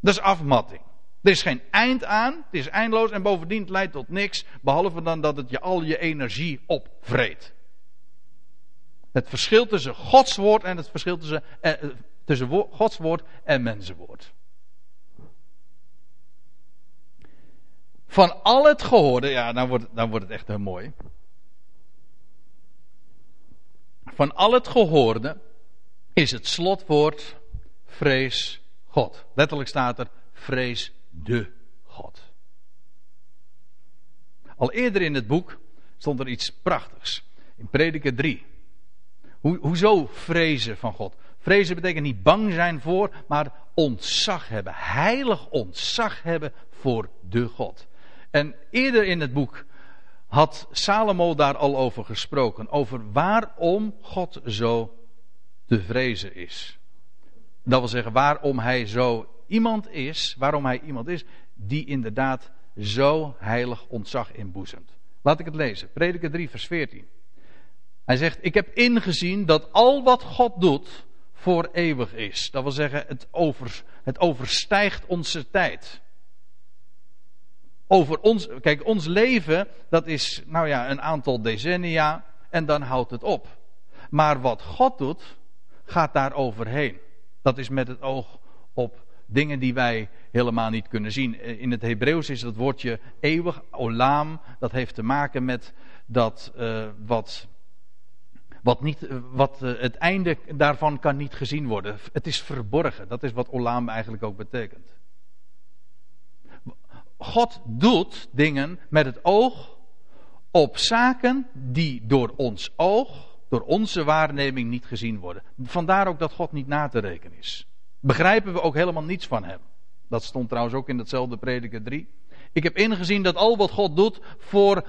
Dat is afmatting. Er is geen eind aan, het is eindeloos en bovendien het leidt tot niks, behalve dan dat het je al je energie opvreet. Het verschil tussen Gods woord en het verschil tussen, eh, tussen Gods woord en mensenwoord. Van al het gehoorde, ja, dan wordt, dan wordt het echt heel mooi van al het gehoorde is het slotwoord vrees God. Letterlijk staat er vrees de God. Al eerder in het boek stond er iets prachtigs. In Prediker 3. Hoe, hoezo vrezen van God? Vrezen betekent niet bang zijn voor, maar ontzag hebben. Heilig ontzag hebben voor de God. En eerder in het boek had Salomo daar al over gesproken. Over waarom God zo te vrezen is. Dat wil zeggen, waarom hij zo iemand is, waarom hij iemand is, die inderdaad zo heilig ontzag inboezemt. Laat ik het lezen. Prediker 3, vers 14. Hij zegt: Ik heb ingezien dat al wat God doet voor eeuwig is. Dat wil zeggen, het, over, het overstijgt onze tijd. Over ons, kijk, ons leven, dat is, nou ja, een aantal decennia en dan houdt het op. Maar wat God doet, gaat daar overheen. Dat is met het oog op dingen die wij helemaal niet kunnen zien. In het Hebreeuws is dat woordje eeuwig, olam, dat heeft te maken met dat uh, wat wat, niet, wat uh, het einde daarvan kan niet gezien worden. Het is verborgen. Dat is wat olam eigenlijk ook betekent. God doet dingen met het oog op zaken die door ons oog, door onze waarneming niet gezien worden. Vandaar ook dat God niet na te rekenen is. Begrijpen we ook helemaal niets van hem. Dat stond trouwens ook in datzelfde prediker 3. Ik heb ingezien dat al wat God doet voor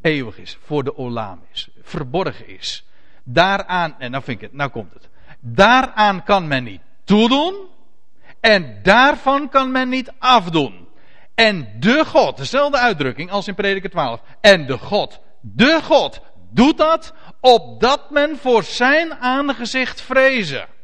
eeuwig is, voor de olam is, verborgen is. Daaraan, en nou vind ik het, nou komt het. Daaraan kan men niet toedoen en daarvan kan men niet afdoen. En de God, dezelfde uitdrukking als in Prediker 12. En de God, de God doet dat opdat men voor zijn aangezicht vrezen.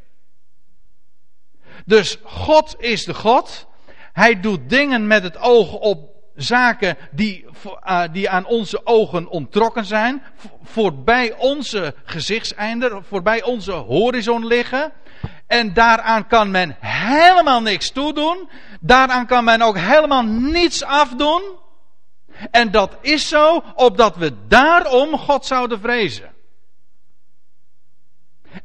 Dus God is de God. Hij doet dingen met het oog op zaken die, uh, die aan onze ogen ontrokken zijn, voorbij onze gezichtseinder, voorbij onze horizon liggen. En daaraan kan men helemaal niks toedoen. Daaraan kan men ook helemaal niets afdoen. En dat is zo, opdat we daarom God zouden vrezen.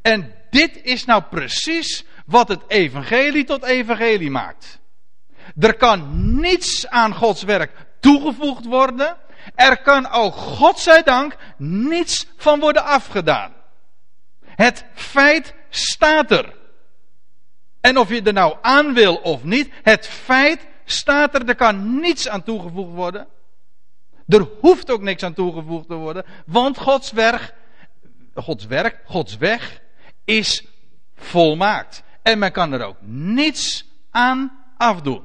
En dit is nou precies wat het evangelie tot evangelie maakt. Er kan niets aan Gods werk toegevoegd worden. Er kan ook, godzijdank, niets van worden afgedaan. Het feit staat er. En of je er nou aan wil of niet, het feit staat er. Er kan niets aan toegevoegd worden. Er hoeft ook niks aan toegevoegd te worden, want Gods werk, Gods werk, Gods weg is volmaakt. En men kan er ook niets aan afdoen.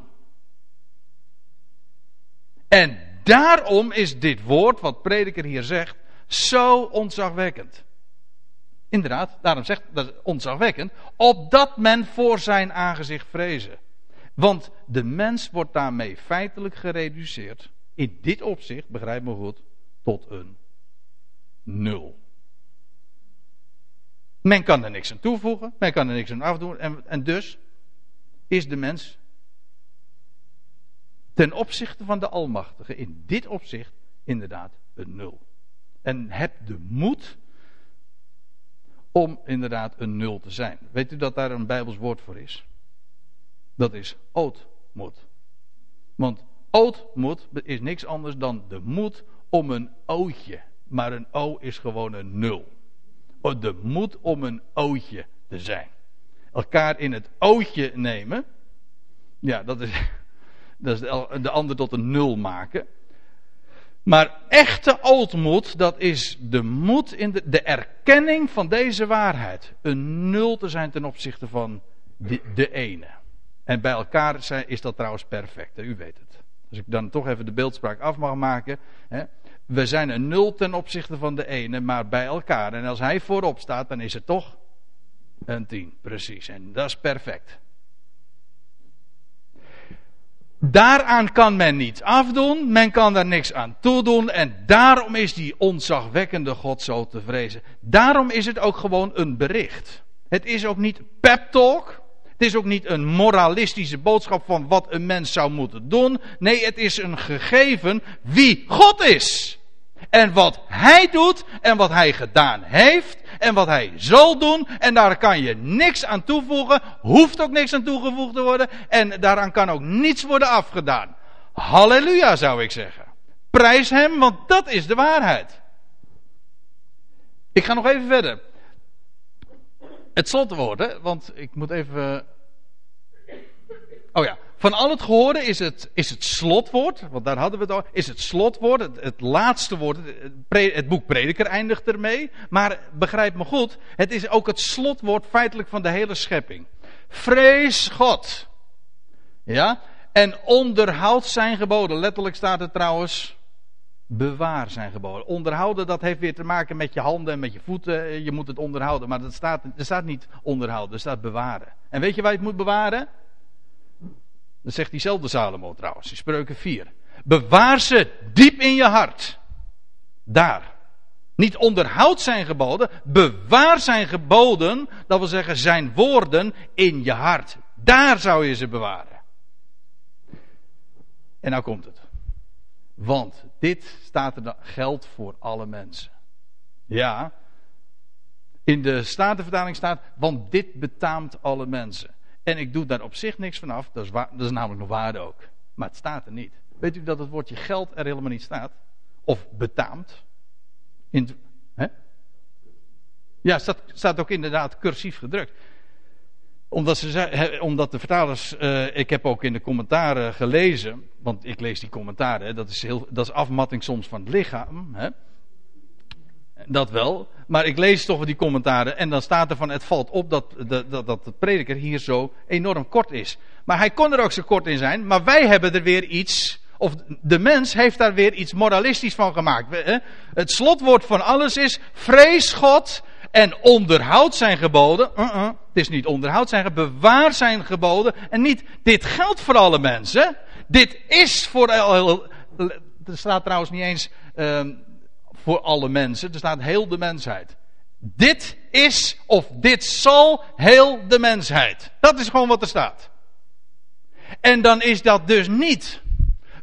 En daarom is dit woord, wat prediker hier zegt, zo ontzagwekkend. Inderdaad, daarom zegt dat ontzagwekkend, opdat men voor zijn aangezicht vrezen. Want de mens wordt daarmee feitelijk gereduceerd, in dit opzicht, begrijp me goed, tot een nul. Men kan er niks aan toevoegen, men kan er niks aan afdoen, en, en dus is de mens ten opzichte van de Almachtige in dit opzicht inderdaad een nul. En heb de moed om inderdaad een nul te zijn. Weet u dat daar een Bijbels woord voor is? Dat is ootmoed. Want ootmoed is niks anders dan de moed om een ootje. Maar een o is gewoon een nul. De moed om een ootje te zijn. Elkaar in het ootje nemen. Ja, dat is, dat is de ander tot een nul maken. Maar echte ootmoed, dat is de moed in de, de erkenning van deze waarheid. Een nul te zijn ten opzichte van de, de ene. En bij elkaar zijn, is dat trouwens perfect, u weet het. Als ik dan toch even de beeldspraak af mag maken. Hè. We zijn een nul ten opzichte van de ene, maar bij elkaar. En als hij voorop staat, dan is het toch een tien, precies. En dat is perfect. Daaraan kan men niets afdoen, men kan daar niks aan toedoen en daarom is die ontzagwekkende God zo te vrezen. Daarom is het ook gewoon een bericht. Het is ook niet pep talk, het is ook niet een moralistische boodschap van wat een mens zou moeten doen. Nee, het is een gegeven wie God is. En wat hij doet en wat hij gedaan heeft en wat hij zal doen. En daar kan je niks aan toevoegen. Hoeft ook niks aan toegevoegd te worden. En daaraan kan ook niets worden afgedaan. Halleluja zou ik zeggen. Prijs hem, want dat is de waarheid. Ik ga nog even verder. Het slotwoord, hè, want ik moet even. Oh ja, van al het gehoorde is het, is het slotwoord, want daar hadden we het al, is het slotwoord, het, laatste woord. Het, het, boek Prediker eindigt ermee. Maar begrijp me goed, het is ook het slotwoord feitelijk van de hele schepping. Vrees God. Ja? En onderhoud zijn geboden. Letterlijk staat het trouwens, Bewaar zijn geboden. Onderhouden, dat heeft weer te maken met je handen en met je voeten. Je moet het onderhouden. Maar dat staat, er staat niet onderhouden, er staat bewaren. En weet je waar je het moet bewaren? Dat zegt diezelfde Salomo trouwens, in spreuken 4. Bewaar ze diep in je hart. Daar. Niet onderhoud zijn geboden, bewaar zijn geboden, dat wil zeggen zijn woorden in je hart. Daar zou je ze bewaren. En nou komt het. Want dit staat er geldt voor alle mensen. Ja. In de Statenvertaling staat, want dit betaamt alle mensen. En ik doe daar op zich niks vanaf, dat is, dat is namelijk nog waarde ook. Maar het staat er niet. Weet u dat het woordje geld er helemaal niet staat? Of betaamt? In, hè? Ja, staat, staat ook inderdaad cursief gedrukt omdat, ze, omdat de vertalers, uh, ik heb ook in de commentaren gelezen, want ik lees die commentaren, dat is, heel, dat is afmatting soms van het lichaam. Hè? Dat wel, maar ik lees toch die commentaren en dan staat er van het valt op dat, dat, dat, de prediker hier zo enorm kort is. Maar hij kon er ook zo kort in zijn, maar wij hebben er weer iets, of de mens heeft daar weer iets moralistisch van gemaakt. Het slotwoord van alles is, vrees God en onderhoud zijn geboden. Uh -uh, het is niet onderhoud zijn geboden, bewaar zijn geboden. En niet, dit geldt voor alle mensen. Dit is voor, er staat trouwens niet eens uh, voor alle mensen, er staat heel de mensheid. Dit is of dit zal heel de mensheid. Dat is gewoon wat er staat. En dan is dat dus niet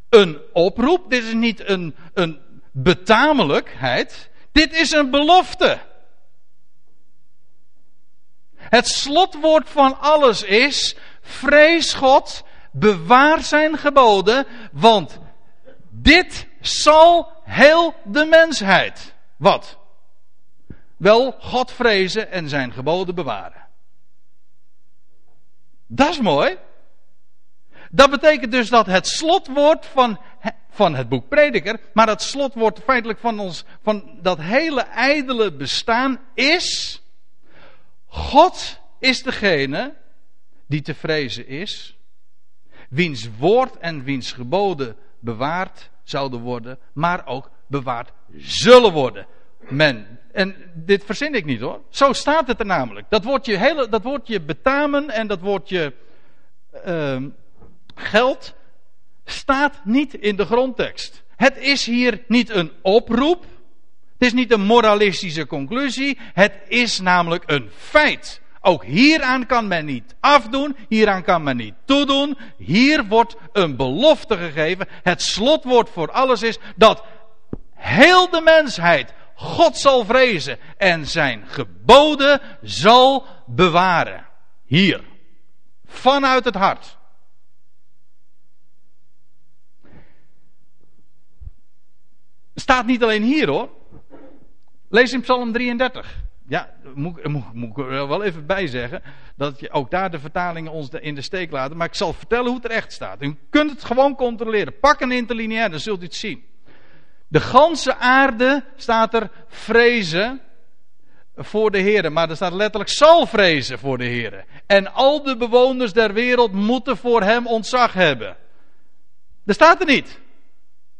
een oproep, dit is niet een, een betamelijkheid, dit is een belofte. Het slotwoord van alles is: vrees God, bewaar zijn geboden, want dit zal heel de mensheid. Wat? Wel, God vrezen en zijn geboden bewaren. Dat is mooi. Dat betekent dus dat het slotwoord van, van het boek Prediker, maar het slotwoord feitelijk van ons, van dat hele ijdele bestaan is, God is degene die te vrezen is, wiens woord en wiens geboden bewaard zouden worden, maar ook bewaard zullen worden. Men, en dit verzin ik niet hoor, zo staat het er namelijk. Dat woordje, hele, dat woordje betamen en dat woordje uh, geld staat niet in de grondtekst. Het is hier niet een oproep. Het is niet een moralistische conclusie. Het is namelijk een feit. Ook hieraan kan men niet afdoen, hieraan kan men niet toedoen. Hier wordt een belofte gegeven. Het slotwoord voor alles is dat heel de mensheid God zal vrezen en zijn geboden zal bewaren. Hier. Vanuit het hart. Staat niet alleen hier hoor. Lees in Psalm 33. Ja, moet, moet, moet ik er wel even bij zeggen. Dat je ook daar de vertalingen ons in de steek laten. Maar ik zal vertellen hoe het er echt staat. U kunt het gewoon controleren. Pak een interlineair, dan zult u het zien. De ganse aarde staat er vrezen voor de Heer. Maar er staat letterlijk zal vrezen voor de Heer. En al de bewoners der wereld moeten voor hem ontzag hebben. Dat staat er niet.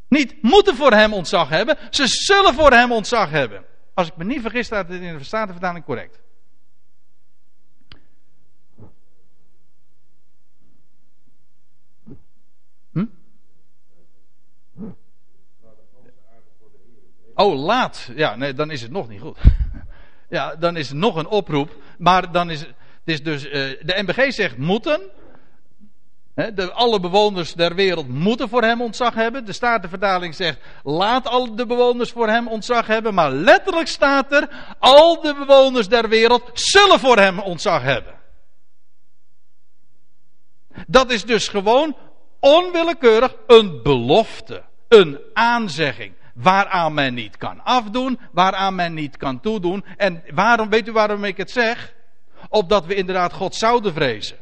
Niet moeten voor hem ontzag hebben. Ze zullen voor hem ontzag hebben. Als ik me niet vergis, staat het in de Statenvertaling correct. Hm? Oh, laat. Ja, nee, dan is het nog niet goed. ja, dan is het nog een oproep. Maar dan is het. is dus, uh, de MBG zegt moeten de, alle bewoners der wereld moeten voor hem ontzag hebben. De Statenvertaling zegt, laat al de bewoners voor hem ontzag hebben. Maar letterlijk staat er, al de bewoners der wereld zullen voor hem ontzag hebben. Dat is dus gewoon onwillekeurig een belofte, een aanzegging. Waaraan men niet kan afdoen, waaraan men niet kan toedoen. En waarom, weet u waarom ik het zeg? Opdat we inderdaad God zouden vrezen.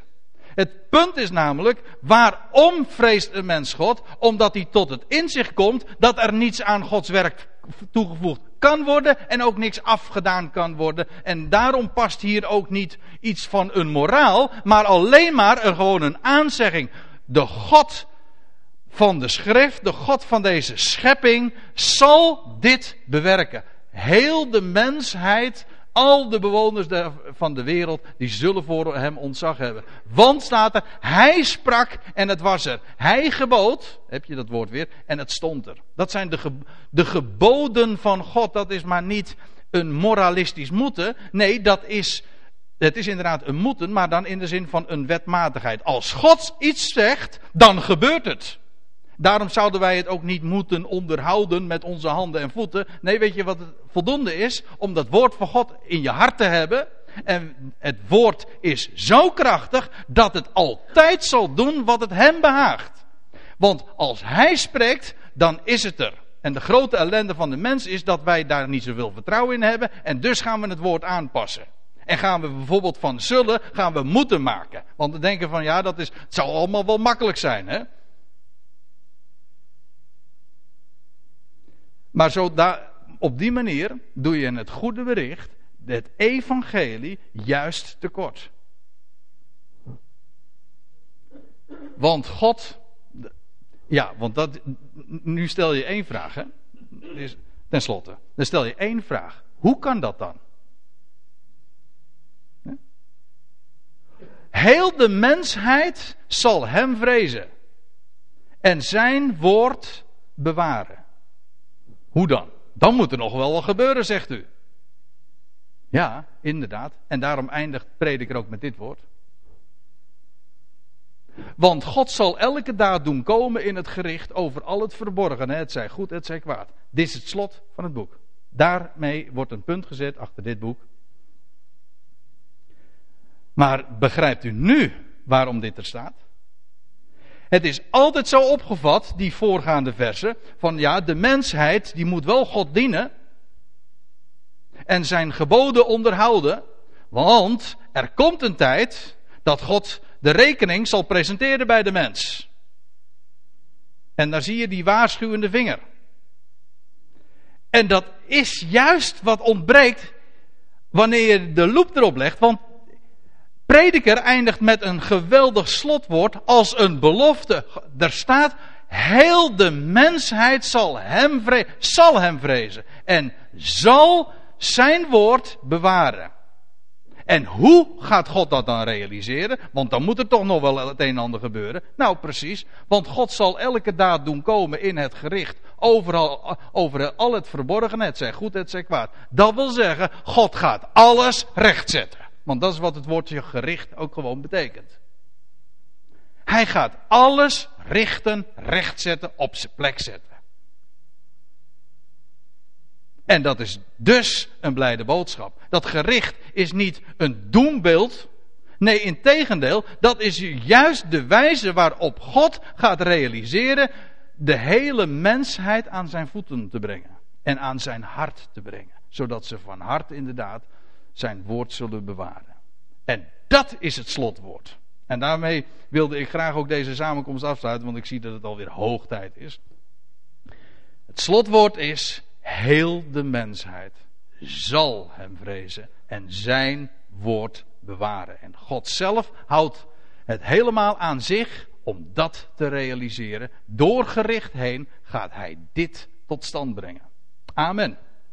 Het punt is namelijk, waarom vreest een mens God? Omdat hij tot het inzicht komt dat er niets aan Gods werk toegevoegd kan worden en ook niks afgedaan kan worden. En daarom past hier ook niet iets van een moraal, maar alleen maar een, gewoon een aanzegging. De God van de schrift, de God van deze schepping, zal dit bewerken. Heel de mensheid, al de bewoners van de wereld, die zullen voor hem ontzag hebben. Want staat er, hij sprak en het was er. Hij gebood, heb je dat woord weer, en het stond er. Dat zijn de, de geboden van God, dat is maar niet een moralistisch moeten. Nee, dat is, het is inderdaad een moeten, maar dan in de zin van een wetmatigheid. Als God iets zegt, dan gebeurt het. Daarom zouden wij het ook niet moeten onderhouden met onze handen en voeten. Nee, weet je wat het voldoende is? Om dat woord van God in je hart te hebben. En het woord is zo krachtig dat het altijd zal doen wat het hem behaagt. Want als hij spreekt, dan is het er. En de grote ellende van de mens is dat wij daar niet zoveel vertrouwen in hebben. En dus gaan we het woord aanpassen. En gaan we bijvoorbeeld van zullen, gaan we moeten maken. Want we denken van ja, dat is, het zou allemaal wel makkelijk zijn. Hè? Maar zo op die manier doe je het goede bericht, het evangelie, juist tekort. Want God, ja, want dat, nu stel je één vraag, hè? Ten slotte, dan stel je één vraag. Hoe kan dat dan? Heel de mensheid zal hem vrezen en zijn woord bewaren. Hoe dan? Dan moet er nog wel wat gebeuren, zegt u. Ja, inderdaad. En daarom eindigt prediker ook met dit woord. Want God zal elke daad doen komen in het gericht over al het verborgene. Het zij goed, het zij kwaad. Dit is het slot van het boek. Daarmee wordt een punt gezet achter dit boek. Maar begrijpt u nu waarom dit er staat? Het is altijd zo opgevat, die voorgaande versen, van ja, de mensheid die moet wel God dienen en zijn geboden onderhouden, want er komt een tijd dat God de rekening zal presenteren bij de mens. En daar zie je die waarschuwende vinger. En dat is juist wat ontbreekt wanneer je de loep erop legt, want Prediker eindigt met een geweldig slotwoord als een belofte. Er staat, heel de mensheid zal hem, vrezen, zal hem vrezen en zal zijn woord bewaren. En hoe gaat God dat dan realiseren? Want dan moet er toch nog wel het een en ander gebeuren. Nou, precies. Want God zal elke daad doen komen in het gericht. Overal, over al het verborgen. Het zij goed, het zij kwaad. Dat wil zeggen, God gaat alles rechtzetten. Want dat is wat het woordje gericht ook gewoon betekent. Hij gaat alles richten, rechtzetten, op zijn plek zetten. En dat is dus een blijde boodschap. Dat gericht is niet een doembeeld. Nee, in tegendeel, dat is juist de wijze waarop God gaat realiseren de hele mensheid aan zijn voeten te brengen. En aan zijn hart te brengen. Zodat ze van hart inderdaad zijn woord zullen bewaren. En dat is het slotwoord. En daarmee wilde ik graag ook deze samenkomst afsluiten, want ik zie dat het alweer hoog tijd is. Het slotwoord is: heel de mensheid zal hem vrezen en zijn woord bewaren. En God zelf houdt het helemaal aan zich om dat te realiseren. Door gericht heen gaat hij dit tot stand brengen. Amen.